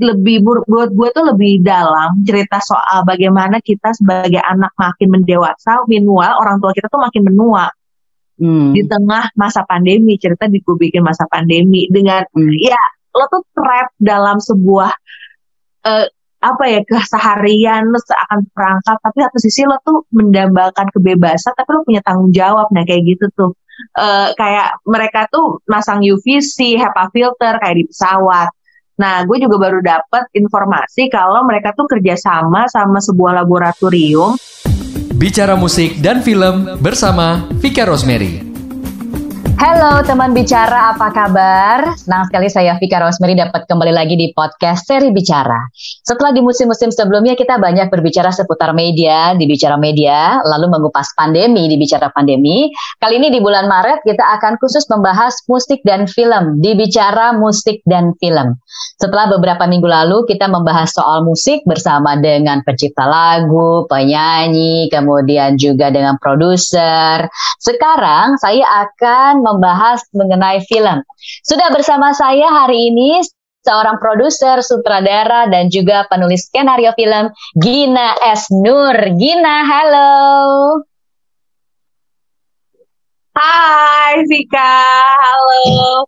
lebih buat gue tuh lebih dalam cerita soal bagaimana kita sebagai anak makin mendewasa, meanwhile orang tua kita tuh makin menua hmm. di tengah masa pandemi. Cerita di gue bikin masa pandemi dengan hmm. ya lo tuh trap dalam sebuah uh, apa ya keseharian lo seakan perangkap tapi satu sisi lo tuh mendambakan kebebasan tapi lo punya tanggung jawab nah kayak gitu tuh uh, kayak mereka tuh masang UVC HEPA filter kayak di pesawat Nah, gue juga baru dapat informasi kalau mereka tuh kerjasama sama sebuah laboratorium. Bicara musik dan film bersama Vika Rosemary. Halo teman bicara, apa kabar? Senang sekali saya Vika Rosemary dapat kembali lagi di podcast seri Bicara. Setelah di musim-musim sebelumnya kita banyak berbicara seputar media di Bicara Media, lalu mengupas pandemi di Bicara Pandemi. Kali ini di bulan Maret kita akan khusus membahas musik dan film di Bicara Musik dan Film. Setelah beberapa minggu lalu kita membahas soal musik bersama dengan pencipta lagu, penyanyi, kemudian juga dengan produser. Sekarang saya akan membahas mengenai film. Sudah bersama saya hari ini seorang produser, sutradara, dan juga penulis skenario film, Gina S. Nur. Gina, halo. Hai Vika, halo.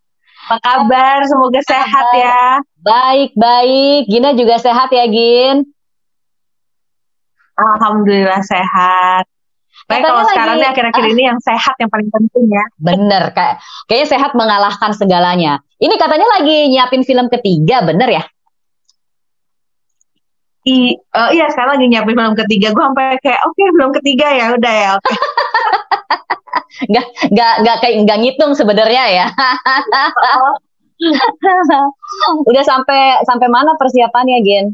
Apa kabar? Semoga sehat ya. Baik, baik. Gina juga sehat ya, Gin? Alhamdulillah sehat. Baik kalau sekarang nih akhir-akhir uh, ini yang sehat yang paling penting ya. Bener, kayak kayaknya sehat mengalahkan segalanya. Ini katanya lagi nyiapin film ketiga, bener ya? I, uh, iya sekarang lagi nyiapin film ketiga. Gue sampai kayak oke okay, film ketiga ya udah ya. Okay. nggak nggak nggak kayak nggak ngitung sebenarnya ya. udah sampai sampai mana persiapannya, Gen?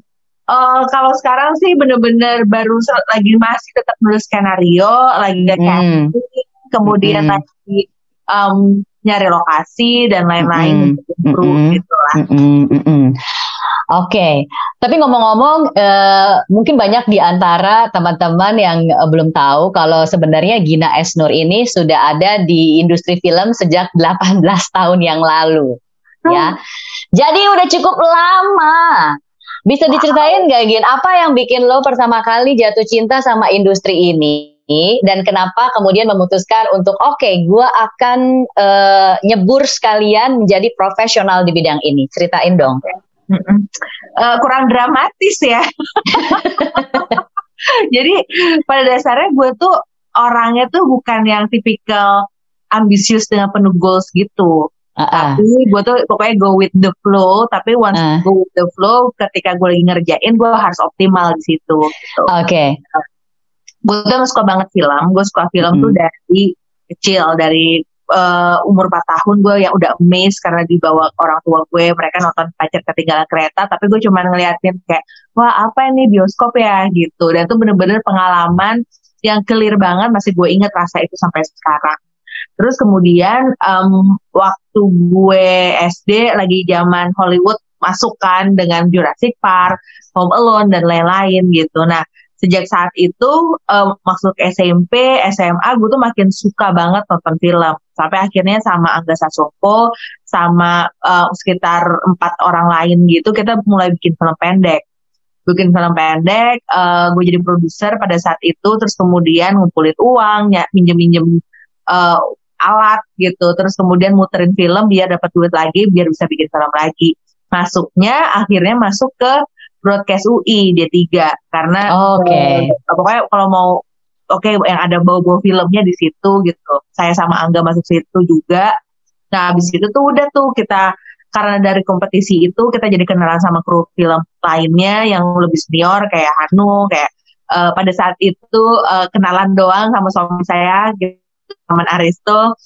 Uh, kalau sekarang sih bener-bener baru lagi masih tetap nulis skenario, lagi nggak hmm. kemudian hmm. lagi um, nyari lokasi dan lain-lain hmm. hmm. gitu lah. Hmm. Hmm. Oke, okay. tapi ngomong-ngomong, uh, mungkin banyak di antara teman-teman yang uh, belum tahu kalau sebenarnya Gina Esnur ini sudah ada di industri film sejak 18 tahun yang lalu, hmm. ya. Jadi udah cukup lama bisa diceritain gak Gin, apa yang bikin lo pertama kali jatuh cinta sama industri ini? Dan kenapa kemudian memutuskan untuk oke, okay, gue akan uh, nyebur sekalian menjadi profesional di bidang ini. Ceritain dong. Uh, kurang dramatis ya. Jadi pada dasarnya gue tuh orangnya tuh bukan yang tipikal ambisius dengan penuh goals gitu. Uh-uh. Tapi gue tuh pokoknya go with the flow. Tapi once uh. go with the flow, ketika gue lagi ngerjain, gue harus optimal di situ. Gitu. Oke. Okay. Gue tuh suka banget film. Gue suka film hmm. tuh dari kecil, dari uh, umur 4 tahun gue yang udah amazed karena dibawa orang tua gue. Mereka nonton pacar ketinggalan kereta, tapi gue cuma ngeliatin kayak, wah apa ini bioskop ya gitu. Dan itu bener-bener pengalaman yang clear banget, masih gue inget rasa itu sampai sekarang. Terus kemudian um, waktu gue SD lagi zaman Hollywood masukkan dengan Jurassic Park, Home Alone dan lain-lain gitu. Nah sejak saat itu um, masuk SMP, SMA gue tuh makin suka banget nonton film. Sampai akhirnya sama Angga Sasongko, sama uh, sekitar empat orang lain gitu kita mulai bikin film pendek bikin film pendek, uh, gue jadi produser pada saat itu, terus kemudian ngumpulin uang, ya, minjem-minjem uh, alat gitu. Terus kemudian muterin film biar dapat duit lagi biar bisa bikin film lagi. Masuknya akhirnya masuk ke broadcast UI D3 karena oke. okay. uh, pokoknya kalau mau oke okay, yang ada bau-bau filmnya di situ gitu. Saya sama Angga masuk situ juga. Nah habis itu tuh udah tuh kita karena dari kompetisi itu kita jadi kenalan sama kru film lainnya yang lebih senior kayak Hanu kayak uh, pada saat itu uh, kenalan doang sama suami saya gitu teman Aristo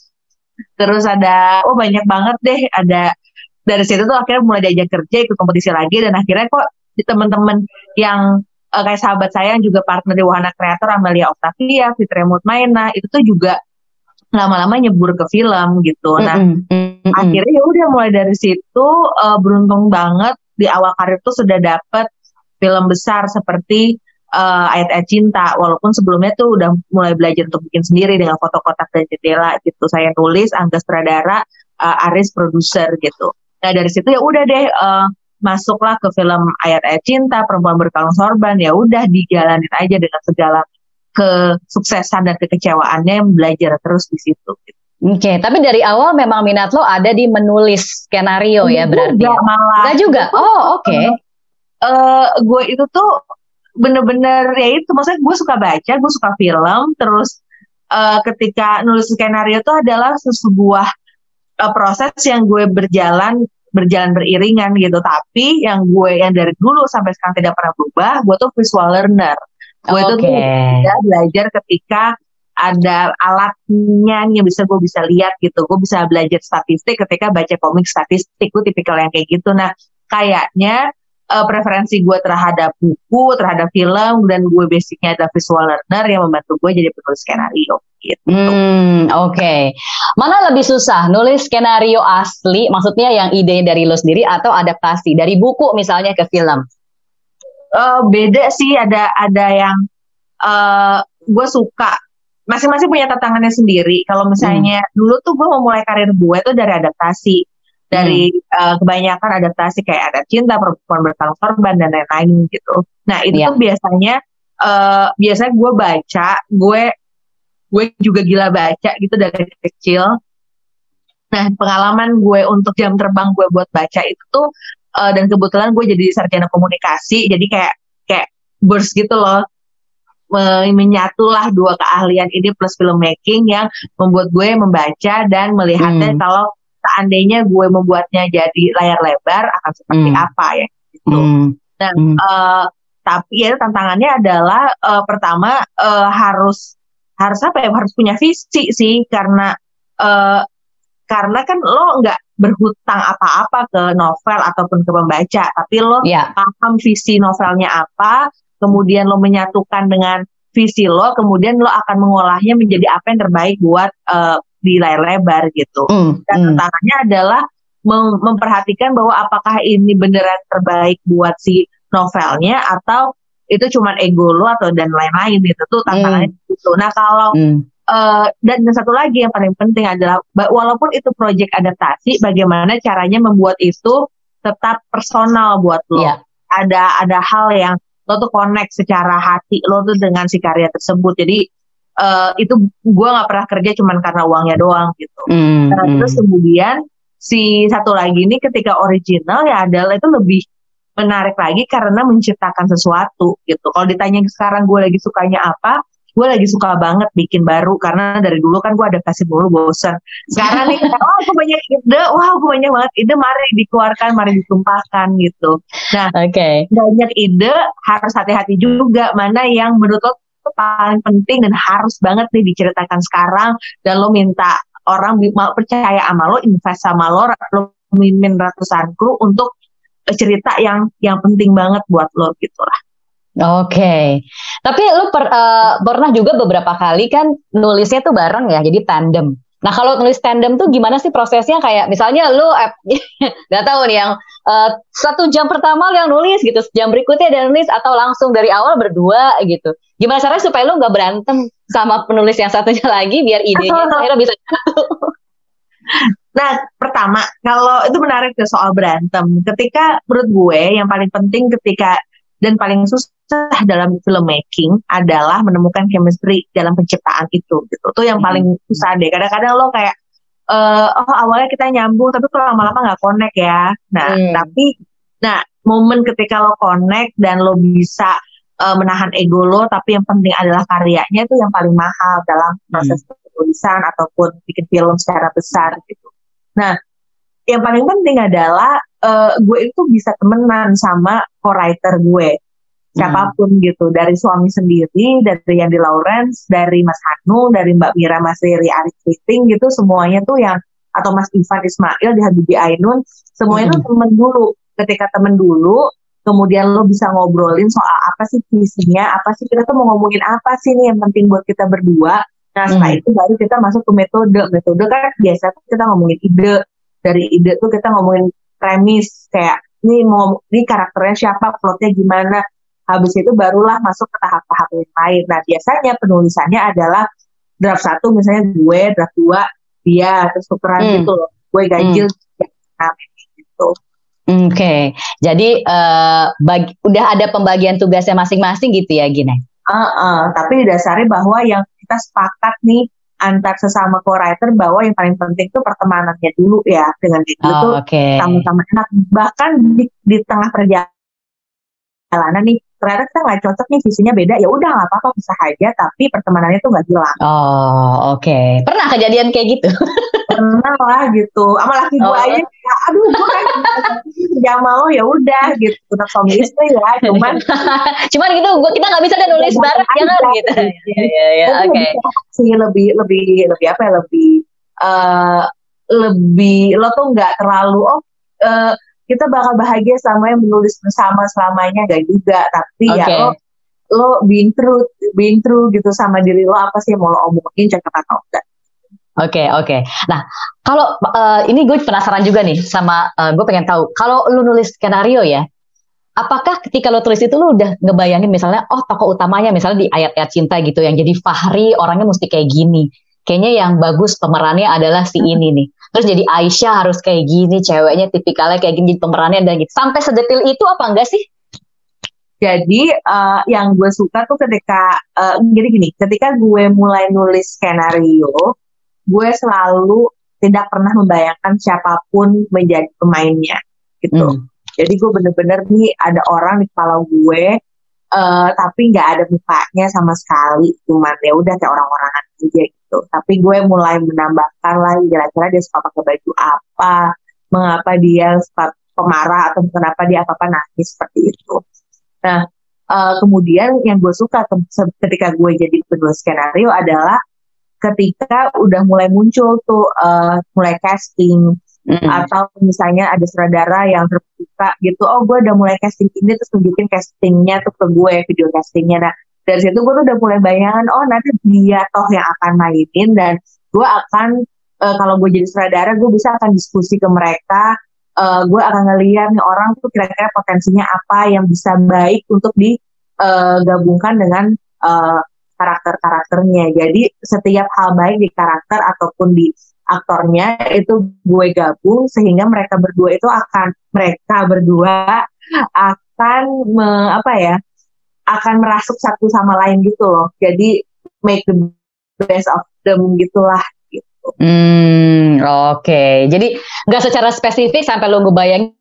terus ada oh banyak banget deh ada dari situ tuh akhirnya mulai diajak kerja ikut kompetisi lagi dan akhirnya kok di teman-teman yang uh, kayak sahabat saya yang juga partner di Wahana Kreator Amelia Octavia, Fitri Mutmaina itu tuh juga lama-lama nyebur ke film gitu. Nah, mm -hmm. akhirnya ya udah mulai dari situ uh, beruntung banget di awal karir tuh sudah dapet film besar seperti uh, ayat-ayat cinta walaupun sebelumnya tuh udah mulai belajar untuk bikin sendiri dengan foto kotak dan jendela gitu saya tulis Angga Stradara uh, Aris produser gitu nah dari situ ya udah deh uh, masuklah ke film ayat-ayat cinta perempuan berkalung sorban ya udah dijalanin aja dengan segala kesuksesan dan kekecewaannya belajar terus di situ. Oke, okay, tapi dari awal memang minat lo ada di menulis skenario ya berarti. Ya? malah. Enggak juga. Oh, oke. Okay. Uh, eh, gue itu tuh bener-bener ya itu maksudnya gue suka baca, gue suka film, terus uh, ketika nulis skenario itu adalah sebuah uh, proses yang gue berjalan berjalan beriringan gitu. Tapi yang gue yang dari dulu sampai sekarang tidak pernah berubah, gue tuh visual learner. Gue okay. tuh tuh belajar ketika ada alatnya yang bisa gue bisa lihat gitu gue bisa belajar statistik ketika baca komik statistik gue tipikal yang kayak gitu nah kayaknya uh, preferensi gue terhadap buku terhadap film dan gue basicnya adalah visual learner yang membantu gue jadi penulis skenario gitu. Hmm, oke. Okay. Mana lebih susah, nulis skenario asli, maksudnya yang ide dari lo sendiri atau adaptasi dari buku misalnya ke film? Uh, beda sih, ada ada yang uh, gue suka masing-masing punya tantangannya sendiri. Kalau misalnya hmm. dulu tuh gue mau mulai karir gue tuh dari adaptasi, dari hmm. uh, kebanyakan adaptasi kayak ada cinta, perempuan berkalung korban dan lain-lain gitu. Nah itu yeah. tuh biasanya uh, biasanya gue baca, gue gue juga gila baca gitu dari kecil. Nah pengalaman gue untuk jam terbang gue buat baca itu tuh uh, dan kebetulan gue jadi sarjana komunikasi, jadi kayak kayak burst gitu loh menyatulah dua keahlian ini plus filmmaking yang membuat gue membaca dan melihatnya hmm. kalau seandainya gue membuatnya jadi layar lebar akan seperti hmm. apa ya gitu. Hmm. Dan hmm. Uh, tapi ya tantangannya adalah uh, pertama uh, harus harus apa ya harus punya visi sih karena uh, karena kan lo nggak berhutang apa-apa ke novel ataupun ke pembaca tapi lo yeah. paham visi novelnya apa kemudian lo menyatukan dengan visi lo, kemudian lo akan mengolahnya menjadi apa yang terbaik buat uh, di layar lebar gitu. Mm, Dan mm. tantangannya adalah mem memperhatikan bahwa apakah ini beneran terbaik buat si novelnya atau itu cuma ego lo atau dan lain-lain gitu tuh tantangannya mm. gitu. Nah kalau mm. uh, dan satu lagi yang paling penting adalah walaupun itu proyek adaptasi, bagaimana caranya membuat itu tetap personal buat lo. Yeah. Ada ada hal yang lo tuh connect secara hati lo tuh dengan si karya tersebut jadi uh, itu gue nggak pernah kerja cuman karena uangnya doang gitu mm, nah, mm. terus kemudian si satu lagi ini ketika original ya adalah itu lebih menarik lagi karena menciptakan sesuatu gitu kalau ditanya sekarang gue lagi sukanya apa gue lagi suka banget bikin baru karena dari dulu kan gue adaptasi dulu bosan sekarang nih wah oh, gue banyak ide wah gue banyak banget ide mari dikeluarkan mari ditumpahkan gitu nah okay. banyak ide harus hati-hati juga mana yang menurut lo paling penting dan harus banget nih diceritakan sekarang dan lo minta orang mau percaya sama lo invest sama lo lo mimin ratusan kru untuk cerita yang yang penting banget buat lo gitu lah Oke, okay. tapi lu per, uh, pernah juga beberapa kali kan nulisnya tuh bareng ya, jadi tandem. Nah kalau nulis tandem tuh gimana sih prosesnya? Kayak misalnya lu nggak tahu nih yang uh, satu jam pertama yang nulis gitu, jam berikutnya ada nulis atau langsung dari awal berdua gitu. Gimana caranya supaya lu nggak berantem sama penulis yang satunya lagi biar idenya akhirnya bisa Nah, pertama, kalau itu menarik ke soal berantem. Ketika menurut gue yang paling penting ketika dan paling susah dalam filmmaking adalah menemukan chemistry dalam penciptaan itu gitu tuh yang paling hmm. susah deh kadang-kadang lo kayak uh, oh awalnya kita nyambung tapi kalau lama-lama nggak connect ya nah hmm. tapi nah momen ketika lo connect dan lo bisa uh, menahan ego lo tapi yang penting adalah karyanya itu yang paling mahal dalam proses hmm. tulisan ataupun bikin film secara besar gitu nah yang paling penting adalah uh, gue itu bisa temenan sama co-writer gue siapa pun hmm. gitu dari suami sendiri dari yang di Lawrence dari Mas Hanu dari Mbak Mira Mas Riri Arif Kriting gitu semuanya tuh yang atau Mas Ivan Ismail di Habibie Ainun semuanya hmm. tuh temen dulu ketika temen dulu kemudian lo bisa ngobrolin soal apa sih visinya apa sih kita tuh mau ngomongin apa sih nih yang penting buat kita berdua nah setelah hmm. itu baru kita masuk ke metode metode kan biasa kita ngomongin ide dari ide tuh kita ngomongin premis kayak ini mau ini karakternya siapa plotnya gimana habis itu barulah masuk ke tahap-tahap yang lain nah biasanya penulisannya adalah draft satu misalnya gue draft dua dia terus tukeran hmm. gitu loh gue ganjil hmm. nah, gitu Oke, okay. jadi uh, bagi, udah ada pembagian tugasnya masing-masing gitu ya, Gina? Uh, uh, tapi didasari bahwa yang kita sepakat nih antar sesama co-writer bahwa yang paling penting itu pertemanannya dulu ya dengan itu oh, tuh okay. sama-sama enak. Bahkan di, di tengah perjalanan nih ternyata kita nggak cocok nih visinya beda ya udah nggak apa-apa bisa aja tapi pertemanannya tuh nggak hilang. Oh oke, okay. pernah kejadian kayak gitu? pernah lah gitu sama laki gue oh. aja aduh gue kan kerja mau ya udah gitu tetap suami istri ya cuman cuman gitu gue kita nggak bisa deh nulis bareng ya kan gitu ya ya ya oke sih lebih lebih lebih apa ya lebih uh, lebih lo tuh nggak terlalu oh uh, kita bakal bahagia sama yang menulis bersama selamanya gak juga tapi okay. ya lo lo being true being true gitu sama diri lo apa sih yang mau lo omongin cakap atau enggak Oke okay, oke. Okay. Nah kalau uh, ini gue penasaran juga nih sama uh, gue pengen tahu kalau lu nulis skenario ya, apakah ketika lo tulis itu lu udah ngebayangin misalnya oh tokoh utamanya misalnya di ayat-ayat cinta gitu yang jadi Fahri orangnya mesti kayak gini. Kayaknya yang bagus pemerannya adalah si ini nih. Terus jadi Aisyah harus kayak gini, ceweknya tipikalnya kayak gini pemerannya dan gitu. Sampai sedetil itu apa enggak sih? Jadi uh, yang gue suka tuh ketika uh, jadi gini, ketika gue mulai nulis skenario, gue selalu tidak pernah membayangkan siapa pun menjadi pemainnya gitu. Hmm. Jadi gue bener-bener nih ada orang di kepala gue, uh, tapi nggak ada mukanya sama sekali, cuman ya udah kayak orang-orangan aja gitu. Tapi gue mulai menambahkan lagi kira-kira dia suka pakai baju apa, mengapa dia suka pemarah atau kenapa dia apa-apa nangis seperti itu. Nah, uh, kemudian yang gue suka ketika gue jadi penulis skenario adalah ketika udah mulai muncul tuh uh, mulai casting mm. atau misalnya ada sutradara yang terbuka gitu oh gue udah mulai casting ini terus tunjukin castingnya tuh ke gue video castingnya nah dari situ gue tuh udah mulai bayangan oh nanti dia toh yang akan mainin dan gue akan uh, kalau gue jadi sutradara gue bisa akan diskusi ke mereka uh, gue akan ngeliat nih orang tuh kira-kira potensinya apa yang bisa baik untuk digabungkan uh, dengan uh, karakter-karakternya. Jadi setiap hal baik di karakter ataupun di aktornya itu gue gabung sehingga mereka berdua itu akan mereka berdua akan me, apa ya akan merasuk satu sama lain gitu loh. Jadi make the best of them gitulah gitu. Hmm, oke. Okay. Jadi nggak secara spesifik sampai lo ngebayangin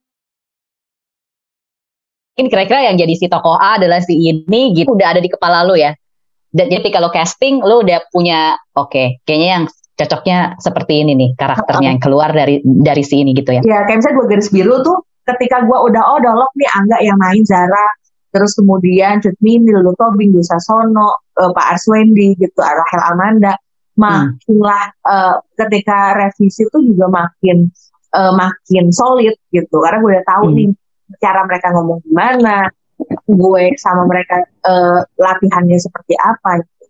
kira-kira yang jadi si tokoh A adalah si ini gitu udah ada di kepala lo ya dan jadi kalau casting lo udah punya oke okay, kayaknya yang cocoknya seperti ini nih karakternya yang keluar dari dari si ini gitu ya. Ya kayak misalnya gue garis biru tuh ketika gue udah oh dolok nih Angga yang main Zara terus kemudian Cut Mini, Lulu Tobing, Dusa Sono, uh, Pak Arswendi gitu, Rahel Amanda makinlah hmm. uh, ketika revisi tuh juga makin uh, makin solid gitu karena gue udah tahu hmm. nih cara mereka ngomong gimana gue sama mereka uh, latihannya seperti apa gitu.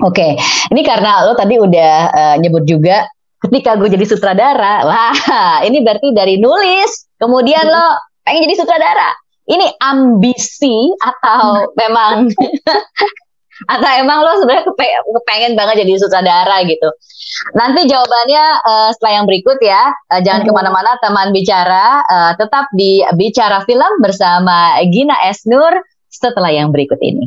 Oke, okay. ini karena lo tadi udah uh, nyebut juga ketika gue jadi sutradara, wah ini berarti dari nulis, kemudian lo pengen jadi sutradara. Ini ambisi atau memang atau emang lo sebenarnya kepengen banget jadi sutradara gitu. Nanti jawabannya uh, setelah yang berikut ya. Uh, jangan hmm. ke mana-mana teman bicara. Uh, tetap di Bicara Film bersama Gina Esnur setelah yang berikut ini.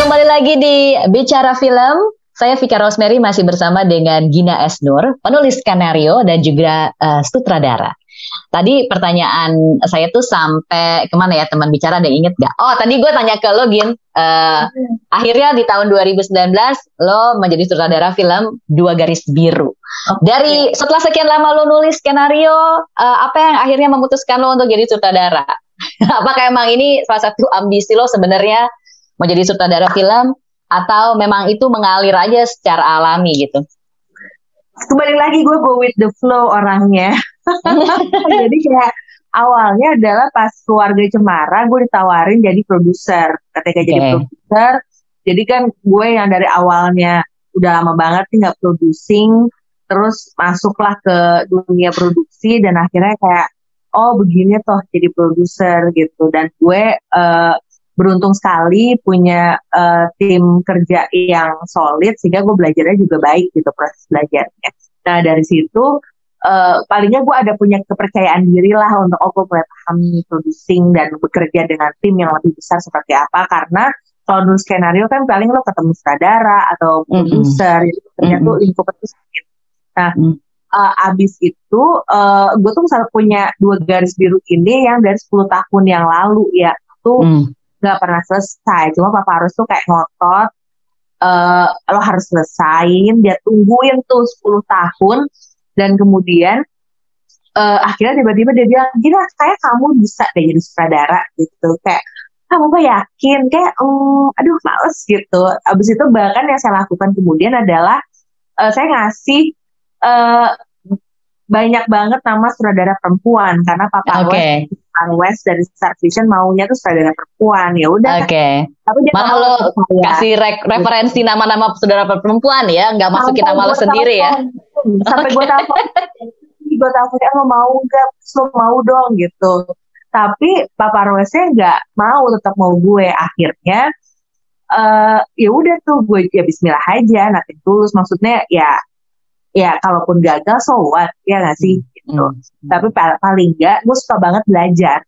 Kembali lagi di Bicara Film. Saya Vika Rosemary masih bersama dengan Gina Esnur, penulis skenario dan juga uh, sutradara. Tadi pertanyaan saya tuh sampai ke mana ya teman bicara ada inget gak? Oh tadi gue tanya ke lo Gin, uh, akhirnya di tahun 2019 lo menjadi sutradara film Dua Garis Biru. Okay. Dari setelah sekian lama lo nulis skenario, uh, apa yang akhirnya memutuskan lo untuk jadi sutradara? Apakah emang ini salah satu ambisi lo sebenarnya menjadi sutradara film atau memang itu mengalir aja secara alami gitu? Kembali lagi gue go with the flow orangnya. jadi kayak awalnya adalah pas keluarga Cemara gue ditawarin jadi produser. Ketika okay. jadi produser jadi kan gue yang dari awalnya udah lama banget nggak producing terus masuklah ke dunia produksi dan akhirnya kayak oh begini toh jadi produser gitu. Dan gue uh, beruntung sekali punya uh, tim kerja yang solid sehingga gue belajarnya juga baik gitu proses belajarnya. Nah dari situ uh, palingnya gue ada punya kepercayaan diri lah untuk oh gue mulai paham producing dan bekerja dengan tim yang lebih besar seperti apa karena kalau dulu skenario kan paling lo ketemu sutradara atau produser mm -hmm. ternyata mm -hmm. lingkup itu sedikit. Nah, mm -hmm. uh, abis itu uh, gue tuh misalnya punya dua garis biru ini yang dari 10 tahun yang lalu ya tuh mm. gak pernah selesai. Cuma Papa harus tuh kayak ngotot uh, lo harus selesain, dia tungguin tuh 10 tahun dan kemudian uh, akhirnya tiba-tiba dia bilang gila kayak kamu bisa deh jadi sutradara gitu. Kayak kamu apa yakin? Kayak um, aduh males gitu. Abis itu bahkan yang saya lakukan kemudian adalah uh, saya ngasih uh, banyak banget nama sutradara perempuan. Karena Papa okay. West dari Star Vision maunya tuh sutradara perempuan. Ya udah oke. Okay. tapi dia malah lo kasih re referensi nama-nama sutradara perempuan ya nggak masukin nama lo sendiri ya. sampai okay. gue tahu gue tahu kayak lo mau nggak? Lo mau dong gitu. Tapi Papa Rosnya nggak mau tetap mau gue. Akhirnya uh, ya udah tuh gue ya Bismillah aja nanti tulus. Maksudnya ya ya kalaupun gagal so what? Ya nggak sih? hmm. Gitu hmm. tapi paling nggak gue suka banget belajar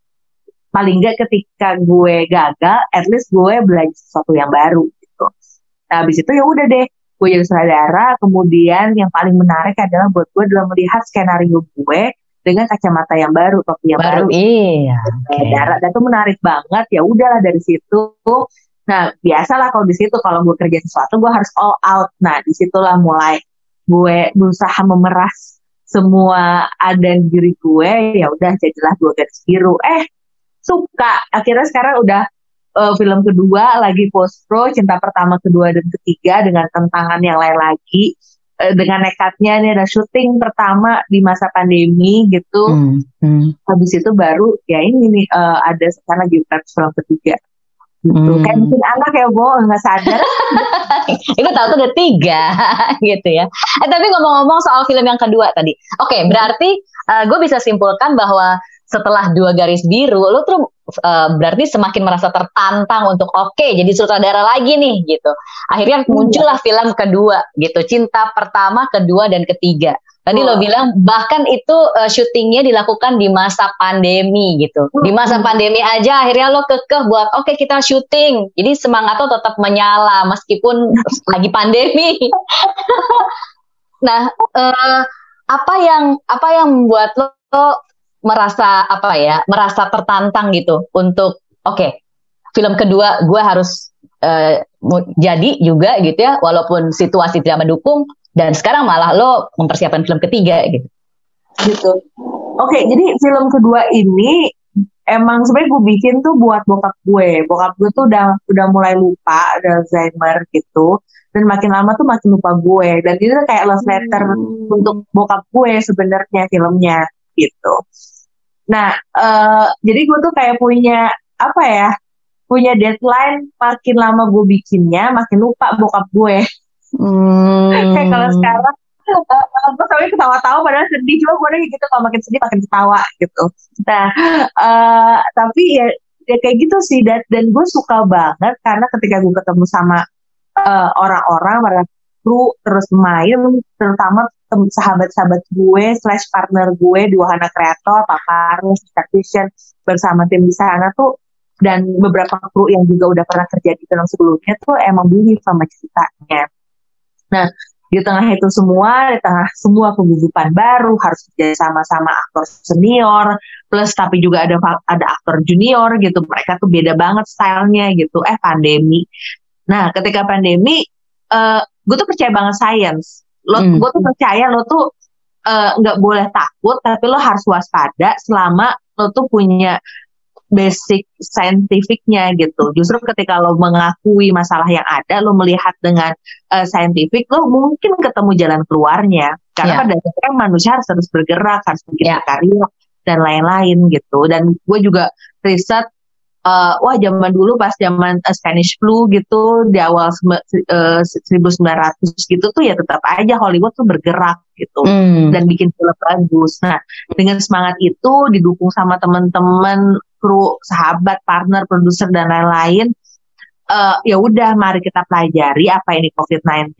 paling nggak ketika gue gagal at least gue belajar sesuatu yang baru gitu nah habis itu ya udah deh gue jadi saudara kemudian yang paling menarik adalah buat gue adalah melihat skenario gue dengan kacamata yang baru, topi yang baru. baru. Iya. Okay. Darat dan itu menarik banget. Ya udahlah dari situ. Nah biasalah kalau di situ kalau gue kerja sesuatu gue harus all out. Nah di situlah mulai gue berusaha memeras semua ada diri gue. Ya udah jadilah dua garis biru. Eh suka. Akhirnya sekarang udah uh, film kedua lagi post pro cinta pertama kedua dan ketiga dengan tantangan yang lain lagi Eh, dengan nekatnya ini ada syuting pertama di masa pandemi gitu. Hmm, hmm. Habis itu baru ya ini nih uh, ada sekarang lagi film ketiga. Gitu. Hmm. Kayak bikin anak ya, Bo, nggak sadar. Itu tahu tuh ada tiga, gitu ya. Eh, tapi ngomong-ngomong soal film yang kedua tadi. Oke, okay, berarti uh, gue bisa simpulkan bahwa setelah dua garis biru, lo tuh uh, berarti semakin merasa tertantang untuk oke okay, jadi sutradara lagi nih gitu. Akhirnya muncullah film kedua gitu, cinta pertama, kedua dan ketiga. Tadi oh. lo bilang bahkan itu uh, syutingnya dilakukan di masa pandemi gitu. Di masa pandemi aja akhirnya lo kekeh buat oke okay, kita syuting. Jadi semangat lo tetap menyala meskipun lagi pandemi. nah, uh, apa yang apa yang membuat lo merasa apa ya merasa tertantang gitu untuk oke okay, film kedua gue harus uh, jadi juga gitu ya walaupun situasi tidak mendukung dan sekarang malah lo mempersiapkan film ketiga gitu gitu oke okay, jadi film kedua ini emang sebenarnya gue bikin tuh buat bokap gue bokap gue tuh udah udah mulai lupa ada Alzheimer gitu dan makin lama tuh makin lupa gue dan itu kayak love letter hmm. untuk bokap gue sebenarnya filmnya gitu Nah, uh, jadi gue tuh kayak punya apa ya? Punya deadline makin lama gue bikinnya, makin lupa bokap gue. Hmm. kayak kalau sekarang uh, gue sampai ketawa-tawa padahal sedih cuma gue gitu kalau makin sedih makin ketawa gitu. Nah, uh, tapi ya, ya kayak gitu sih dan, dan gue suka banget karena ketika gue ketemu sama orang-orang, uh, para kru terus main, terutama sahabat-sahabat gue slash partner gue di Wahana Kreator, Karus, Vision bersama tim di sana tuh dan beberapa kru yang juga udah pernah kerja di film sebelumnya tuh emang beli sama ceritanya. Nah, di tengah itu semua, di tengah semua kegugupan baru harus kerja sama-sama aktor senior, plus tapi juga ada ada aktor junior gitu. Mereka tuh beda banget stylenya gitu. Eh pandemi. Nah, ketika pandemi, uh, gue tuh percaya banget science lo hmm. gue tuh percaya lo tuh eh, nggak uh, boleh takut tapi lo harus waspada selama lo tuh punya basic saintifiknya gitu. Justru ketika lo mengakui masalah yang ada, lo melihat dengan uh, saintifik, lo mungkin ketemu jalan keluarnya. Karena yeah. pada dasarnya manusia harus terus bergerak, harus bikin yeah. karya dan lain-lain gitu. Dan gue juga riset uh, wah zaman dulu pas zaman uh, Spanish flu gitu di awal uh, 1900 gitu tuh ya tetap aja Hollywood tuh bergerak gitu mm. dan bikin film bagus. Nah dengan semangat itu didukung sama teman-teman kru, sahabat, partner, produser dan lain-lain. Uh, ya udah mari kita pelajari apa ini COVID-19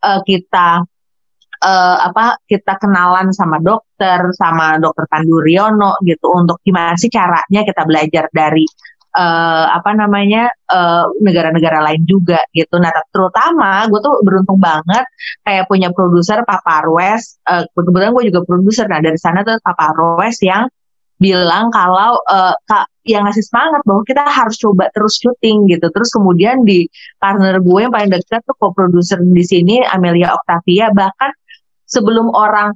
uh, kita uh, apa kita kenalan sama dokter sama dokter Pandu Riono gitu untuk gimana sih caranya kita belajar dari uh, apa namanya negara-negara uh, lain juga gitu. Nah terutama gue tuh beruntung banget kayak punya produser Papa Arwes. Uh, kebetulan gue juga produser. Nah dari sana tuh Papa Arwes yang bilang kalau uh, kak yang ngasih semangat bahwa kita harus coba terus syuting gitu. Terus kemudian di partner gue yang paling dekat tuh co-producer di sini Amelia Octavia bahkan sebelum orang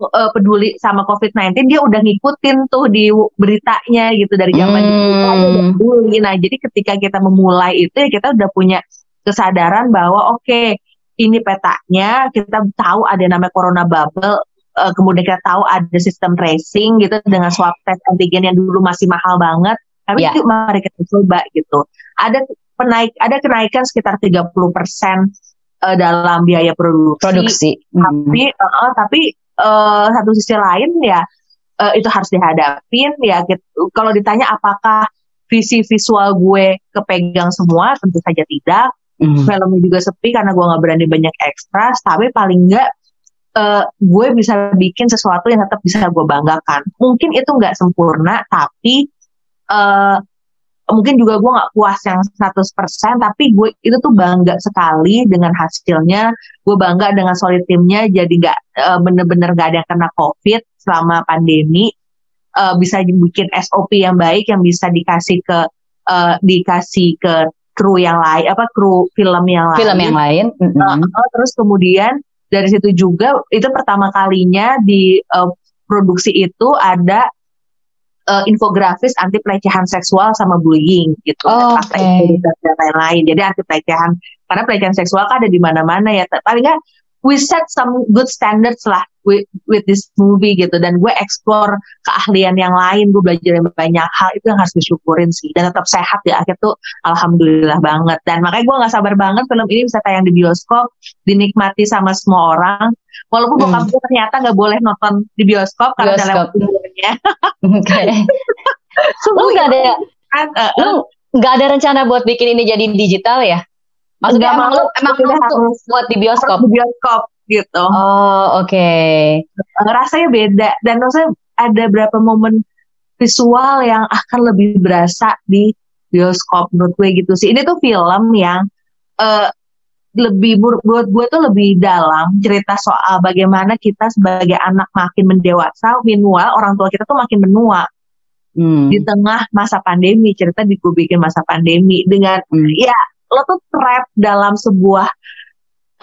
uh, peduli sama COVID-19 dia udah ngikutin tuh di beritanya gitu dari zaman hmm. peduli. Nah, jadi ketika kita memulai itu ya kita udah punya kesadaran bahwa oke, okay, ini petanya, kita tahu ada namanya corona bubble, uh, kemudian kita tahu ada sistem tracing gitu dengan swab test antigen yang dulu masih mahal banget. Tapi yeah. yuk mari kita coba gitu. Ada penaik ada kenaikan sekitar 30 persen uh, dalam biaya produksi. Produksi. Tapi uh, tapi uh, satu sisi lain ya uh, itu harus dihadapin ya. Gitu. Kalau ditanya apakah visi visual gue kepegang semua, tentu saja tidak. Mm. Filmnya juga sepi karena gue nggak berani banyak ekstra. Tapi paling nggak uh, gue bisa bikin sesuatu yang tetap bisa gue banggakan. Mungkin itu nggak sempurna, tapi uh, mungkin juga gue nggak puas yang 100% tapi gue itu tuh bangga sekali dengan hasilnya gue bangga dengan solid timnya jadi nggak uh, bener-bener nggak ada yang kena covid selama pandemi uh, bisa bikin SOP yang baik yang bisa dikasih ke uh, dikasih ke kru yang lain apa kru film yang lain film yang lain mm -hmm. uh, terus kemudian dari situ juga itu pertama kalinya di uh, produksi itu ada uh, infografis anti pelecehan seksual sama bullying gitu. Oh, okay. dan lain-lain. Jadi anti pelecehan karena pelecehan seksual kan ada di mana-mana ya. Paling nggak we set some good standards lah with, with this movie gitu. Dan gue explore keahlian yang lain gue belajar banyak hal itu yang harus disyukurin sih. Dan tetap sehat ya akhir tuh alhamdulillah banget. Dan makanya gue nggak sabar banget film ini bisa tayang di bioskop dinikmati sama semua orang. Walaupun bokap hmm. gue ternyata nggak boleh nonton di bioskop karena ada lewat umurnya. Oke. Lu nggak ada uh, lu nggak ada rencana buat bikin ini jadi digital ya Maksudnya emang lu emang lu harus buat di bioskop. Di bioskop gitu. Oh, oke. Okay. Rasanya beda dan maksudnya ada berapa momen visual yang akan lebih berasa di bioskop menurut gue gitu sih. Ini tuh film yang uh, lebih buat gue tuh lebih dalam cerita soal bagaimana kita sebagai anak makin mendewasa, meanwhile orang tua kita tuh makin menua. Hmm. Di tengah masa pandemi, cerita di gue bikin masa pandemi dengan hmm. ya lo tuh trap dalam sebuah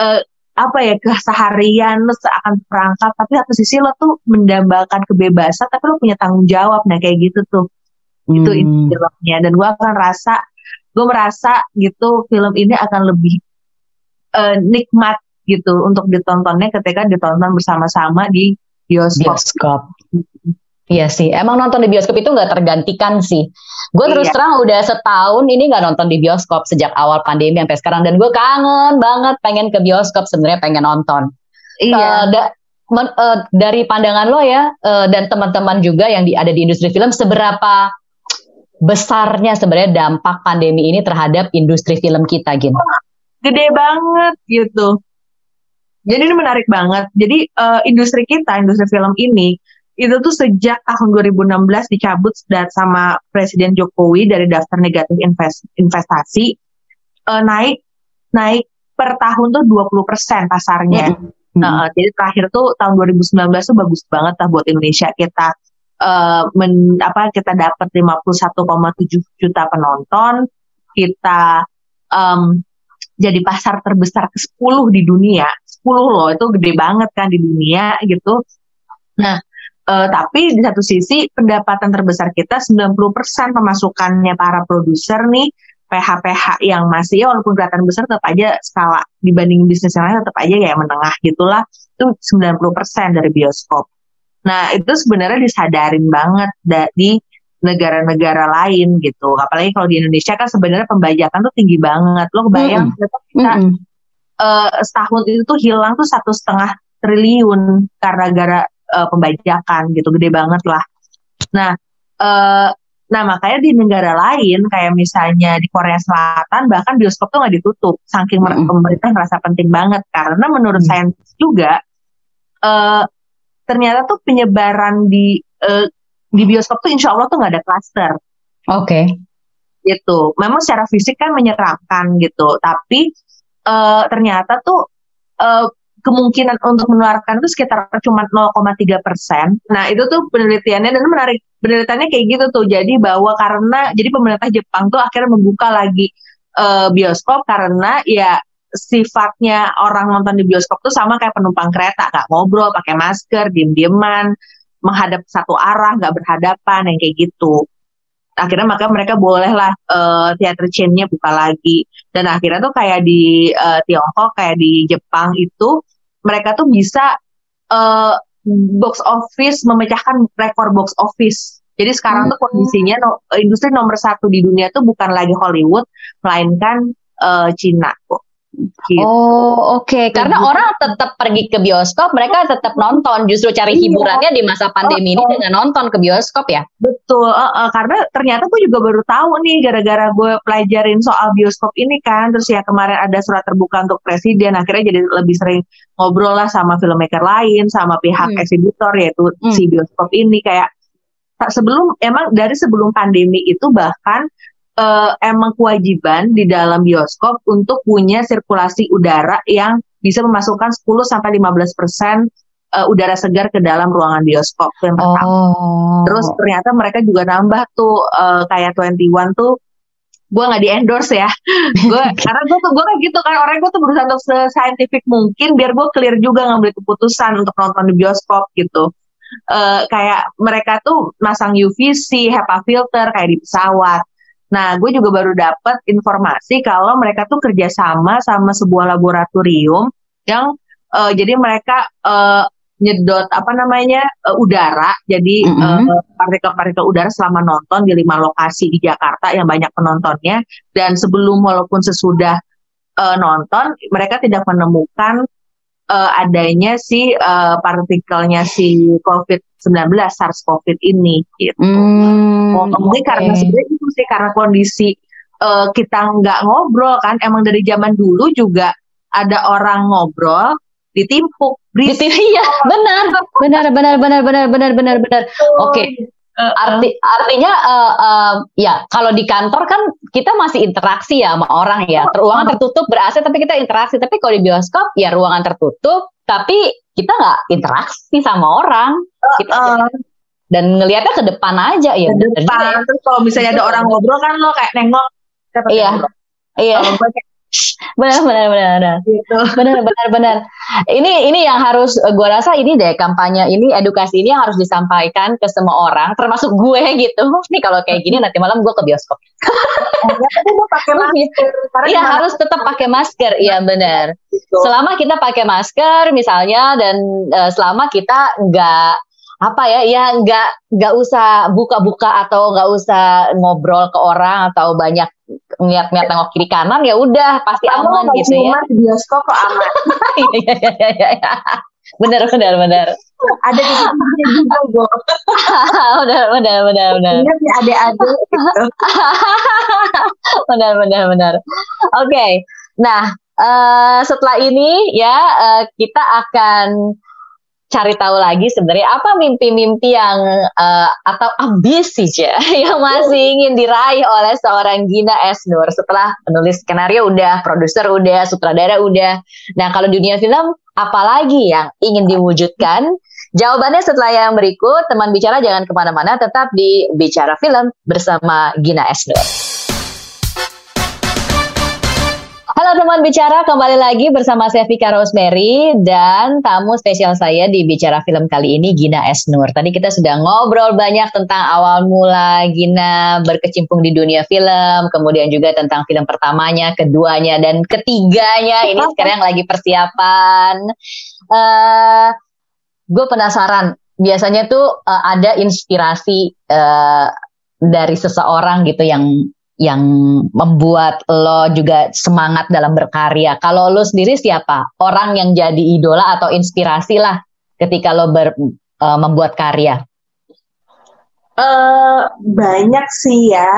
uh, apa ya keseharian lo seakan perangkap tapi satu sisi lo tuh mendambakan kebebasan tapi lo punya tanggung jawab nah kayak gitu tuh hmm. itu filmnya dan gue akan rasa gue merasa gitu film ini akan lebih uh, nikmat gitu untuk ditontonnya ketika ditonton bersama-sama di bioskop. bioskop. Iya sih, emang nonton di bioskop itu nggak tergantikan sih. Gue terus iya. terang udah setahun ini nggak nonton di bioskop sejak awal pandemi sampai sekarang dan gue kangen banget pengen ke bioskop sebenarnya pengen nonton. Iya. Uh, da, men, uh, dari pandangan lo ya uh, dan teman-teman juga yang di, ada di industri film seberapa besarnya sebenarnya dampak pandemi ini terhadap industri film kita gitu. Gede banget gitu. Jadi ini menarik banget. Jadi uh, industri kita, industri film ini itu tuh sejak tahun 2016 dicabut dan sama Presiden Jokowi dari daftar negatif invest, investasi uh, naik naik per tahun tuh 20 persen pasarnya. Mm -hmm. uh, jadi terakhir tuh tahun 2019 tuh bagus banget lah buat Indonesia kita uh, men, apa kita dapat 51,7 juta penonton, kita um, jadi pasar terbesar ke-10 di dunia. 10 loh, itu gede banget kan di dunia gitu. Nah, Uh, tapi di satu sisi pendapatan terbesar kita 90% pemasukannya para produser nih PH-PH yang masih ya walaupun kelihatan besar tetap aja skala dibanding bisnis yang lain tetap aja kayak menengah gitulah itu 90% dari bioskop. Nah itu sebenarnya disadarin banget dari negara-negara lain gitu. Apalagi kalau di Indonesia kan sebenarnya pembajakan tuh tinggi banget. Lo kebayang mm -hmm. kita mm -hmm. uh, setahun itu tuh hilang tuh satu setengah triliun karena gara uh, pembajakan gitu gede banget lah. Nah, uh, nah makanya di negara lain kayak misalnya di Korea Selatan bahkan bioskop tuh nggak ditutup saking mm -hmm. pemerintah merasa penting banget karena menurut mm -hmm. sains juga uh, ternyata tuh penyebaran di uh, di bioskop tuh insya Allah tuh nggak ada klaster. Oke. Okay. Gitu. Memang secara fisik kan menyeramkan gitu, tapi uh, ternyata tuh uh, kemungkinan untuk menularkan itu sekitar cuma 0,3 persen. Nah itu tuh penelitiannya dan menarik penelitiannya kayak gitu tuh. Jadi bahwa karena jadi pemerintah Jepang tuh akhirnya membuka lagi uh, bioskop karena ya sifatnya orang nonton di bioskop tuh sama kayak penumpang kereta, gak ngobrol, pakai masker, diem-dieman, menghadap satu arah, nggak berhadapan, yang kayak gitu. Akhirnya maka mereka bolehlah uh, teater chainnya buka lagi. Dan akhirnya tuh kayak di uh, Tiongkok, kayak di Jepang itu, mereka tuh bisa uh, box office memecahkan rekor box office. Jadi sekarang hmm. tuh kondisinya no, industri nomor satu di dunia tuh bukan lagi Hollywood, melainkan uh, Cina kok. Gitu. Oh oke, okay. karena gitu. orang tetap pergi ke bioskop, mereka tetap nonton. Justru cari iya. hiburannya di masa pandemi oh, ini dengan nonton ke bioskop ya. Betul, uh, uh, karena ternyata gue juga baru tahu nih gara-gara gue pelajarin soal bioskop ini kan. Terus ya kemarin ada surat terbuka untuk presiden, akhirnya jadi lebih sering ngobrol lah sama filmmaker lain, sama pihak hmm. eksibitor yaitu hmm. si bioskop ini kayak sebelum emang dari sebelum pandemi itu bahkan uh, emang kewajiban di dalam bioskop untuk punya sirkulasi udara yang bisa memasukkan 10 sampai 15 persen uh, udara segar ke dalam ruangan bioskop yang pertama. Oh. Terus ternyata mereka juga nambah tuh uh, kayak 21 tuh gue nggak di endorse ya gue karena gue tuh gue kayak gitu kan orang gue tuh berusaha untuk scientific mungkin biar gue clear juga ngambil keputusan untuk nonton di bioskop gitu uh, kayak mereka tuh masang UVC HEPA filter kayak di pesawat Nah, gue juga baru dapat informasi kalau mereka tuh kerjasama sama sebuah laboratorium yang uh, jadi mereka uh, nyedot apa namanya uh, udara, jadi mm-hmm. partikel-partikel udara selama nonton di lima lokasi di Jakarta yang banyak penontonnya dan sebelum walaupun sesudah uh, nonton mereka tidak menemukan uh, adanya si uh, partikelnya si COVID-19 SARS-CoV ini gitu. Mm, oh, mungkin okay. karena sebenarnya itu sih karena kondisi uh, kita nggak ngobrol kan. Emang dari zaman dulu juga ada orang ngobrol ditimpuk. Ditimpuk iya, benar, benar, benar, benar, benar, benar, benar, benar. Oke. Okay. Uh, Arti artinya uh, uh, ya kalau di kantor kan kita masih interaksi ya sama orang ya. Ruangan tertutup ber AC tapi kita interaksi. Tapi kalau di bioskop ya ruangan tertutup tapi kita nggak interaksi sama orang. Kita uh, dan ngelihatnya ke depan aja ya. Ke depan. Terus kalau misalnya ada orang ngobrol kan lo kayak nengok. Iya. Iya benar benar benar benar. Gitu. benar benar benar. Ini ini yang harus gue rasa ini deh kampanye ini edukasi ini yang harus disampaikan ke semua orang termasuk gue gitu. Nih kalau kayak gini nanti malam gue ke bioskop. Iya harus tetap pakai masker, iya benar. Gitu. Selama kita pakai masker misalnya dan uh, selama kita nggak apa ya ya nggak nggak usah buka-buka atau nggak usah ngobrol ke orang atau banyak niat-niat tengok kiri kanan ya udah pasti Kamu aman gitu ya. Di bioskop kok aman. Iya iya iya iya. Ya. Benar benar benar. Ada di sini juga gue. benar benar benar benar. Ingat ya adik-adik. Gitu. benar benar benar. Oke. Okay. Nah, uh, setelah ini ya uh, kita akan cari tahu lagi sebenarnya apa mimpi-mimpi yang uh, atau ambisi ya yang masih ingin diraih oleh seorang Gina Esnur setelah menulis skenario udah, produser udah, sutradara udah. Nah kalau dunia film apalagi yang ingin diwujudkan? Jawabannya setelah yang berikut. Teman bicara jangan ke mana-mana, tetap di Bicara Film bersama Gina Esnur. Halo teman bicara, kembali lagi bersama saya Vika Rosemary dan tamu spesial saya di Bicara Film kali ini Gina Esnur. Tadi kita sudah ngobrol banyak tentang awal mula Gina berkecimpung di dunia film, kemudian juga tentang film pertamanya, keduanya dan ketiganya. Ini sekarang lagi persiapan. Uh, eh, gue penasaran, biasanya tuh uh, ada inspirasi uh, dari seseorang gitu yang yang membuat lo juga semangat dalam berkarya. Kalau lo sendiri siapa? Orang yang jadi idola atau inspirasi lah ketika lo ber, uh, membuat karya. Uh, banyak sih ya.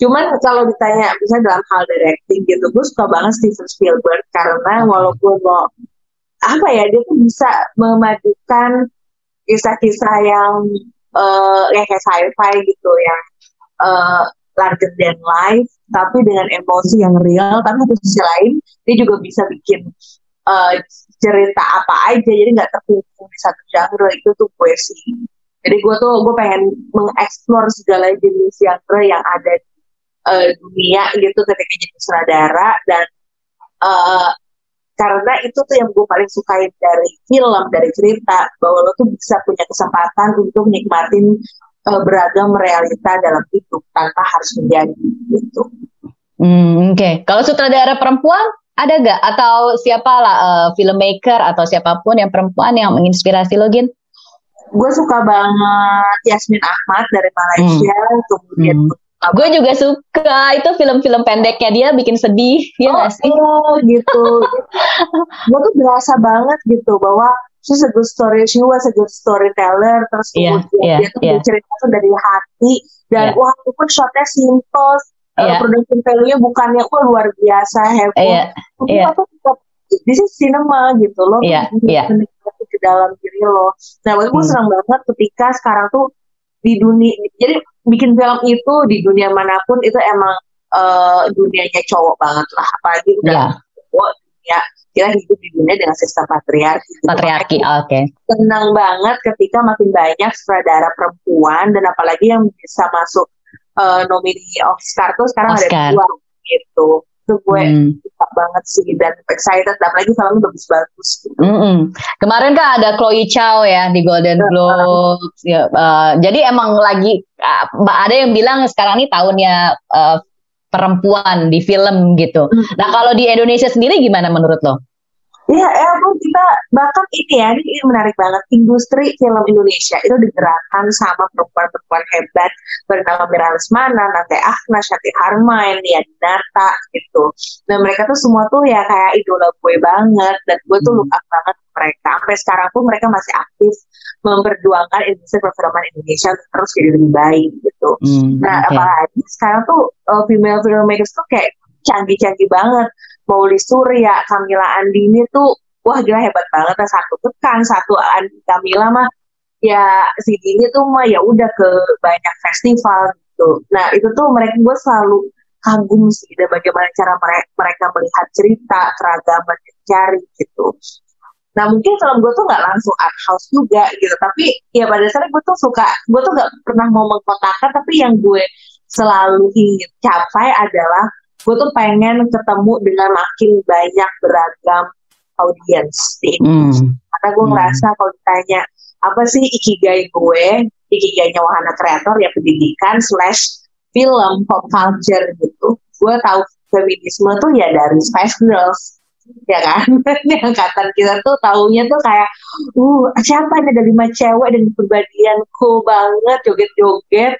Cuman kalau ditanya bisa dalam hal directing gitu, gue suka banget Steven Spielberg karena walaupun lo apa ya dia tuh bisa memadukan kisah-kisah yang uh, yang kayak sci-fi gitu yang uh, larger than life tapi dengan emosi yang real tapi di sisi lain dia juga bisa bikin uh, cerita apa aja jadi nggak terkungkung di satu genre itu tuh puisi jadi gue tuh gue pengen mengeksplor segala jenis genre yang ada di uh, dunia gitu ketika jadi sutradara dan uh, karena itu tuh yang gue paling sukain dari film dari cerita bahwa lo tuh bisa punya kesempatan untuk nikmatin uh, beragam realita dalam hidup tanpa harus menjadi gitu. Hmm, Oke, okay. kalau sutradara perempuan ada gak atau siapa lah uh, filmmaker atau siapa pun yang perempuan yang menginspirasi lo Gin? Gue suka banget Yasmin Ahmad dari Malaysia, hmm. kemudian hmm. Gue juga suka itu film-film pendeknya dia bikin sedih, ya oh, gak sih? Oh, gitu. gue tuh berasa banget gitu bahwa she's a good story, she was a good storyteller, terus yeah, kemudian yeah, dia tuh yeah. cerita tuh dari hati dan yeah. wah itu pun shotnya simple, yeah. uh, production value-nya bukannya wah luar biasa heboh, yeah, tapi yeah. tuh tetap this is cinema gitu loh, yeah, yeah. ke dalam diri lo. Nah, waktu hmm. senang banget ketika sekarang tuh di dunia, jadi bikin film itu di dunia mana pun itu emang uh, dunianya cowok banget lah, apalagi udah yeah. cowok dunia kita hidup di dunia dengan sistem patriarki. Gitu. Patriarki, oke. Okay. Senang banget ketika makin banyak sutradara perempuan dan apalagi yang bisa masuk uh, nomini Oscar tuh sekarang Oscar. ada dua gitu. Itu gue hmm. suka banget sih dan excited apalagi filmnya bagus-bagus gitu. Mm. Kemarin kan ada Chloe Chow ya di Golden Globes. ya, uh, jadi emang lagi uh, ada yang bilang sekarang ini tahunnya uh, perempuan di film gitu. Nah kalau di Indonesia sendiri gimana menurut lo? Iya, ya pun kita bahkan ini ya, ini menarik banget. Industri film Indonesia itu digerakkan sama perempuan-perempuan hebat bernama Mira Lesmana, Nate Ahna, Syati Harmain, Lia Dinata gitu. Nah mereka tuh semua tuh ya kayak idola gue banget dan gue tuh hmm. banget mereka. Sampai sekarang pun mereka masih aktif memperjuangkan industri perfilman Indonesia terus jadi lebih baik gitu. Hmm, nah okay. apalagi sekarang tuh uh, female filmmakers tuh kayak canggih-canggih banget Mauli Surya, Kamila Andini tuh wah gila hebat banget lah satu tekan satu Andi Kamila mah ya si Dini tuh mah ya udah ke banyak festival gitu. Nah itu tuh mereka gue selalu kagum sih dan bagaimana cara mereka, mereka melihat cerita keragaman yang cari gitu. Nah mungkin film gue tuh nggak langsung art house juga gitu, tapi ya pada dasarnya gue tuh suka, gue tuh nggak pernah mau mengkotakan, tapi yang gue selalu ingin capai adalah gue tuh pengen ketemu dengan makin banyak beragam audiens di Indonesia. Hmm. Karena gue hmm. ngerasa kalau ditanya apa sih ikigai gue, ikigainya wahana kreator ya pendidikan slash film pop culture gitu. Gue tahu feminisme tuh ya dari Spice Girls ya kan ini angkatan kita tuh taunya tuh kayak uh siapa ada lima cewek dan kepribadian cool banget joget-joget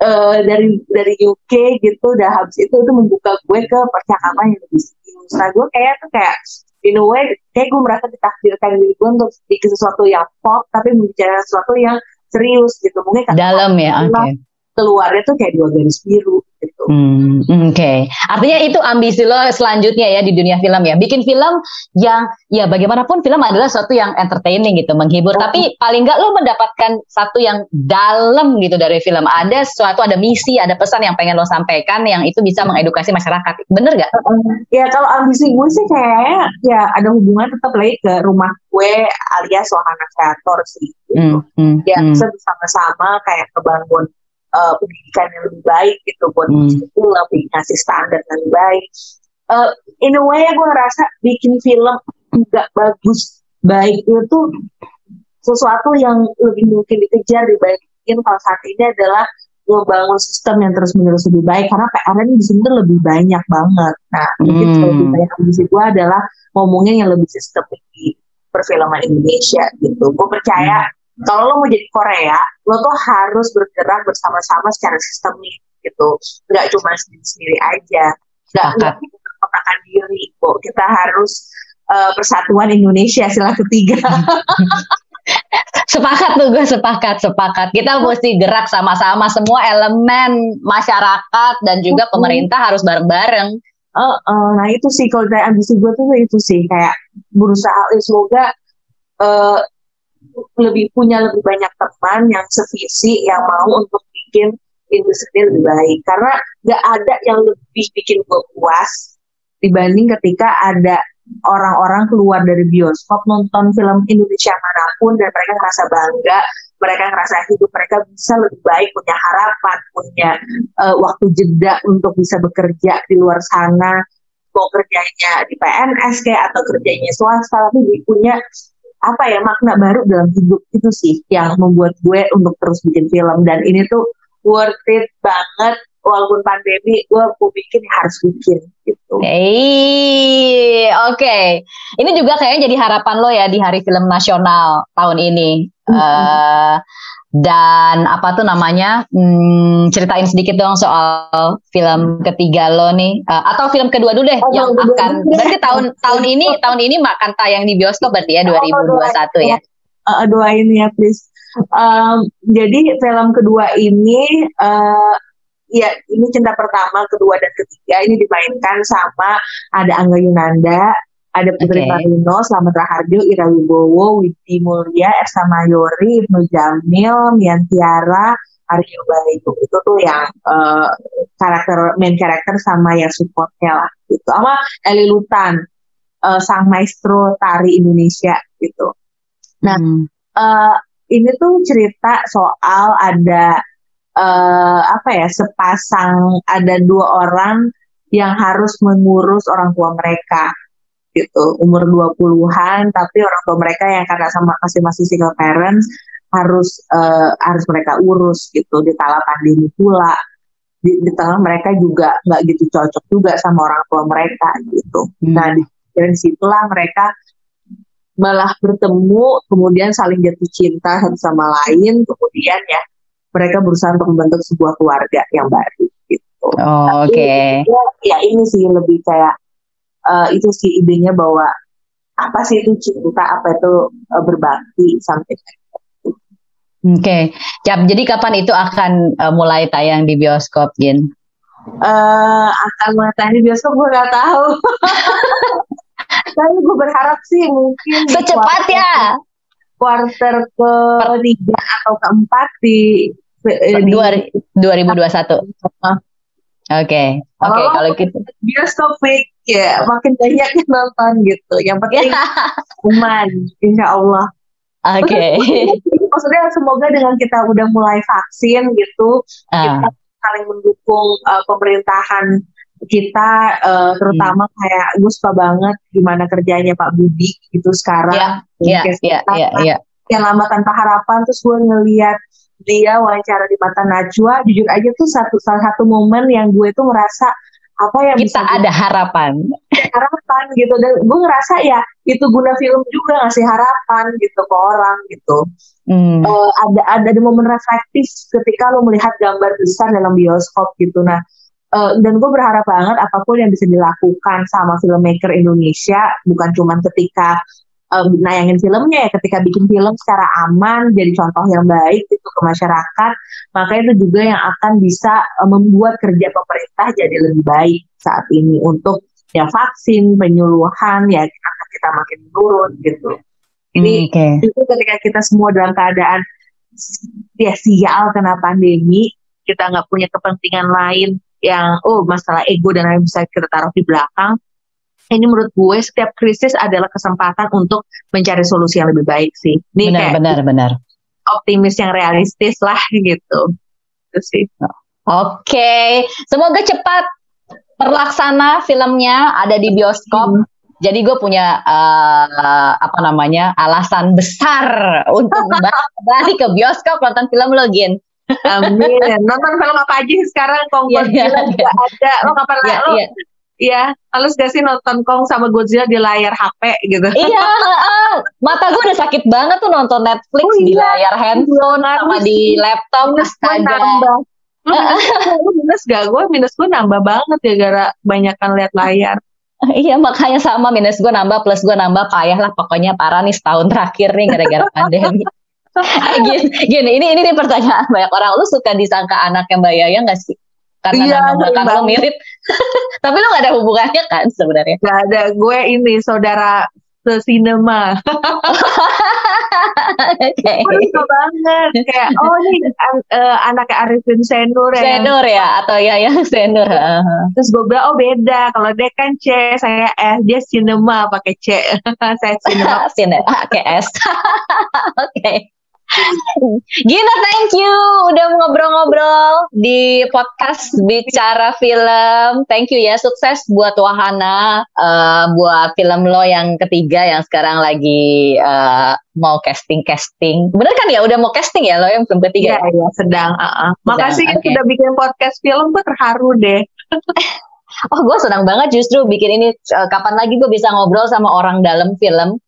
uh, dari dari UK gitu udah habis itu itu membuka gue ke percakapan yang lebih serius. Nah gue kayak tuh kayak in a way kayak gue merasa ditakdirkan diri gue untuk bikin sesuatu yang pop tapi membicarakan sesuatu yang serius gitu. Mungkin dalam ya oke. okay. keluarnya tuh kayak dua garis biru gitu. Hmm, Oke, okay. artinya itu ambisi lo selanjutnya ya di dunia film ya, bikin film yang ya bagaimanapun film adalah sesuatu yang entertaining gitu, menghibur. Oh. Tapi paling nggak lo mendapatkan satu yang dalam gitu dari film. Ada sesuatu, ada misi, ada pesan yang pengen lo sampaikan yang itu bisa mengedukasi masyarakat. Bener gak? Ya kalau ambisi gue sih kayaknya ya ada hubungan tetap lagi ke rumah gue alias wahana kreator sih. Gitu. Hmm, hmm, ya hmm. bisa bersama-sama kayak kebangun uh, pendidikan yang lebih baik gitu buat hmm. lebih ngasih standar yang lebih baik. Uh, in a way gue ngerasa bikin film nggak bagus baik itu sesuatu yang lebih mungkin dikejar dibandingin kalau saat ini adalah ngebangun sistem yang terus menerus lebih baik karena PR ini di sini lebih banyak banget. Nah mungkin hmm. lebih banyak ambisi gue adalah ngomongnya yang lebih sistemik di perfilman Indonesia gitu. Gue percaya hmm kalau lo mau jadi Korea lo tuh harus bergerak bersama-sama secara sistemik gitu. Nggak cuma sendiri-sendiri aja. Nggak nggak kita diri. Kok kita harus uh, persatuan Indonesia sila ketiga sepakat tuh gue sepakat sepakat. Kita mesti gerak sama-sama semua elemen masyarakat dan juga pemerintah harus bareng-bareng. Uh, uh, nah itu sih kalau dari ambisi gue tuh itu sih kayak berusaha eh, semoga uh, lebih punya lebih banyak teman yang sevisi yang mau untuk bikin industri lebih baik. Karena gak ada yang lebih bikin gue puas dibanding ketika ada orang-orang keluar dari bioskop nonton film Indonesia mana pun dan mereka merasa bangga mereka ngerasa hidup mereka bisa lebih baik punya harapan punya uh, waktu jeda untuk bisa bekerja di luar sana. Mau kerjanya di PNS kayak atau kerjanya swasta tapi punya apa ya makna baru dalam hidup itu sih yang membuat gue untuk terus bikin film dan ini tuh worth it banget walaupun pandemi gue aku bikin harus bikin gitu. Hey, oke. Okay. Ini juga kayaknya jadi harapan lo ya di Hari Film Nasional tahun ini. Mm -hmm. uh, dan apa tuh namanya? Hmm, ceritain sedikit dong soal film ketiga lo nih, uh, atau film kedua dulu deh oh, yang akan. Berarti tahun tahun ini tahun ini makan tayang di bioskop berarti ya 2021 oh, ya. Uh, doain ya please. Um, jadi film kedua ini uh, ya ini cinta pertama, kedua dan ketiga ini dimainkan sama ada Angga Yunanda, ada Putri okay. Marino, Selamat Raharjo, Ira Wibowo, Widi Mulia, Esa Mayori, Ibnu Jamil, Mian Tiara, Aryo Bayu itu tuh yang uh, karakter main karakter sama yang supportnya lah gitu sama Eli Lutan uh, sang maestro tari Indonesia gitu. Nah hmm. uh, ini tuh cerita soal ada uh, apa ya sepasang ada dua orang yang harus mengurus orang tua mereka gitu umur 20-an tapi orang tua mereka yang karena sama masih masih single parents harus uh, harus mereka urus gitu di kala pandemi pula di, di tengah mereka juga nggak gitu cocok juga sama orang tua mereka gitu hmm. nah di, dari situlah mereka malah bertemu kemudian saling jatuh cinta satu sama lain kemudian ya mereka berusaha untuk membentuk sebuah keluarga yang baru gitu. Oh, Oke. Okay. Ya, ya ini sih lebih kayak uh, itu sih idenya bahwa apa sih itu cinta, apa itu uh, berbakti sampai Oke, okay. jadi kapan itu akan uh, mulai tayang di bioskop, Jin? Uh, akan mulai tayang di bioskop gue nggak tahu. Tapi gue berharap sih mungkin secepat ya quarter ketiga atau keempat di, di 2021. Oke, oke okay, kalau gitu. Week ya makin banyak yang nonton gitu. Yang penting kuman, insya Allah. Oke. Okay. Maksudnya semoga dengan kita udah mulai vaksin gitu, uh. kita saling mendukung uh, pemerintahan kita uh, terutama hmm. kayak gue suka banget gimana kerjanya Pak Budi gitu sekarang. Iya, iya, iya, iya. Yang lama tanpa harapan terus gue ngeliat dia wawancara di mata Najwa, jujur aja tuh satu salah satu momen yang gue tuh ngerasa apa yang kita bisa ada harapan. Harapan gitu. Dan gue ngerasa ya itu guna film juga ngasih harapan gitu ke orang gitu. Hmm. uh, ada ada di momen reflektif ketika lo melihat gambar besar dalam bioskop gitu. Nah uh, dan gue berharap banget apa pun yang bisa dilakukan sama filmmaker Indonesia bukan cuma ketika um, nayangin filmnya ya ketika bikin film secara aman jadi contoh yang baik itu ke masyarakat maka itu juga yang akan bisa um, membuat kerja pemerintah jadi lebih baik saat ini untuk ya vaksin penyuluhan ya kita, kita makin turun gitu ini okay. itu ketika kita semua dalam keadaan ya sial kena pandemi kita nggak punya kepentingan lain yang oh masalah ego dan lain bisa kita taruh di belakang ini menurut gue setiap krisis adalah kesempatan untuk mencari solusi yang lebih baik sih. Ini benar, kayak benar, benar. Optimis yang realistis lah gitu. Itu sih. Oke, okay. semoga cepat terlaksana filmnya ada di bioskop. Hmm. Jadi gue punya uh, apa namanya alasan besar untuk balik ke bioskop nonton film lo, Gin. Amin. Nonton film apa aja sekarang Kongkong yeah, yeah, yeah. ada. Lo kapan yeah, lo? Yeah. Iya, halus gak sih nonton Kong sama Godzilla di layar HP gitu? Iya, uh, mata gue udah sakit banget tuh nonton Netflix oh, iya. di layar handphone sama di laptop. Minus gue nambah. Lu minus gak? Gue minus gue nambah banget ya gara banyakkan lihat layar. Iya makanya sama minus gue nambah plus gue nambah payah lah pokoknya parah nih setahun terakhir nih gara-gara pandemi. gini, gini, ini ini nih pertanyaan banyak orang. Lu suka disangka anak yang Mbak Yaya gak sih? Karena Iya, nama belakang lo mirip. Tapi lo gak ada hubungannya kan sebenarnya? Gak ada gue ini saudara se-cinema. Oke. Gue banget kayak oh ini an- eh, anaknya Arifin Senur ya. yang- Senur ya atau ya ya Senur. Heeh. Terus gue bilang oh beda kalau dia kan C saya S dia cinema pakai C saya cinema Sini, oke S. Oke. Gina, thank you udah ngobrol-ngobrol di podcast bicara film. Thank you ya, sukses buat Wahana, eh, buat film lo yang ketiga yang sekarang lagi eh, mau casting casting. Bener kan ya, udah mau casting ya lo yang film ketiga. Iya, iya, sedang. uh-uh. Makasih ya oke. sudah bikin podcast film, gue terharu deh. Oh, gue senang banget justru bikin ini. eh, kapan lagi gue bisa ngobrol sama orang dalam film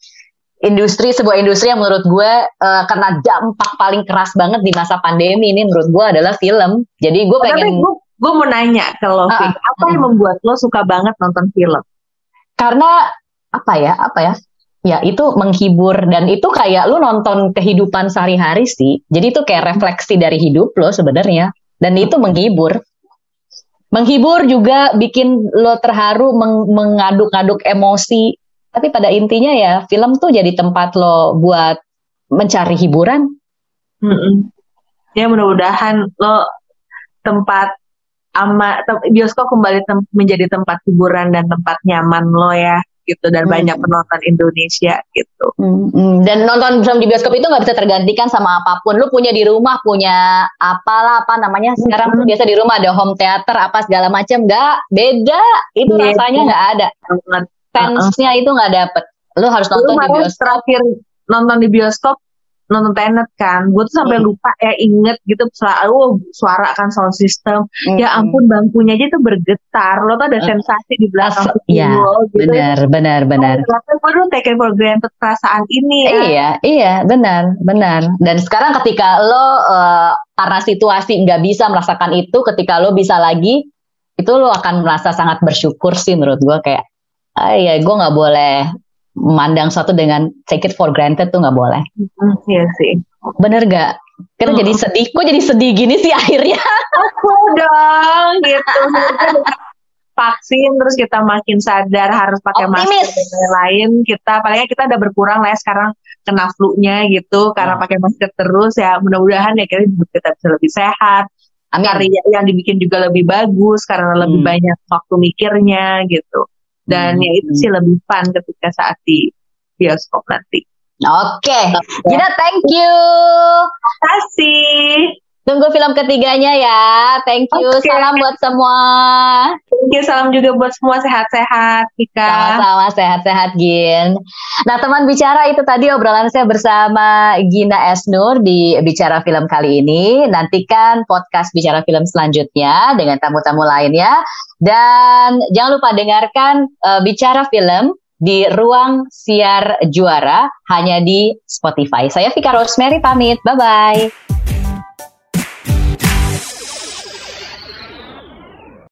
industri sebuah industri yang menurut gue eh, karena dampak paling keras banget di masa pandemi ini menurut gue adalah film. Jadi gue pengen gue gue mau nanya ke lo, Ah, Fik, apa yang membuat lo suka banget nonton film? karena apa ya apa ya ya itu menghibur dan itu kayak lu nonton kehidupan sehari-hari sih. Jadi itu kayak refleksi dari hidup lo sebenarnya dan itu menghibur. Menghibur juga bikin lo terharu meng- mengaduk-aduk emosi. Tapi pada intinya ya film tuh jadi tempat lo buat mencari hiburan. Mm-mm. Ya mudah-mudahan lo tempat ama tem- bioskop kembali tem- menjadi tempat hiburan dan tempat nyaman lo ya gitu dan Hmm. banyak penonton Indonesia gitu. Mm, Dan nonton film di bioskop itu nggak bisa tergantikan sama apa pun. Lu punya di rumah, punya apalah apa namanya sekarang Mm-mm. biasa di rumah ada home theater apa segala macam. Nggak beda, itu Beda. rasanya nggak ada. Banget. Tensnya itu nggak dapet. Lu harus Lu nonton di kemarin bioskop. terakhir nonton di bioskop nonton Tenet kan, gue tuh sampai Hmm. lupa ya inget gitu selalu oh, suara kan sound system. Ya Mm-mm. ampun bangkunya aja tuh bergetar, lo tuh ada Mm. sensasi di belakang iya, lo gitu. Benar, benar, benar. Oh, gue taken for granted perasaan ini ya. Iya, iya, benar, benar. Dan sekarang ketika lo eh, karena situasi nggak bisa merasakan itu, ketika lo bisa lagi, itu lo akan merasa sangat bersyukur sih menurut gua kayak, ah ya gue nggak boleh memandang suatu dengan take it for granted tuh nggak boleh. Hmm, iya sih. Bener gak? Kita Hmm. jadi sedih, kok jadi sedih gini sih akhirnya? Aku dong gitu. Vaksin terus kita makin sadar harus pakai masker Optimis. dan lain-lain. Kita palingnya kita udah berkurang lah ya sekarang kena flu-nya gitu karena Hmm. pakai masker terus ya mudah-mudahan ya kita kita bisa lebih sehat. Amin. Karya yang dibikin juga lebih bagus karena lebih Hmm. banyak waktu mikirnya gitu. Dan Hmm. ya itu sih lebih fun ketika saat di bioskop nanti. Oke, Gina thank you. Kasih. Tunggu film ketiganya ya. Thank you. Oke. Salam buat semua. Thank you, salam juga buat semua sehat-sehat, Tika. Sama-sama sehat-sehat Gin. Nah teman bicara itu tadi obrolan saya bersama Gina Esnur di Bicara Film kali ini. Nantikan podcast Bicara Film selanjutnya dengan tamu-tamu lainnya. Dan jangan lupa dengarkan eh, Bicara Film di ruang siar juara hanya di Spotify. Saya Vika Rosemary pamit. Bye-bye.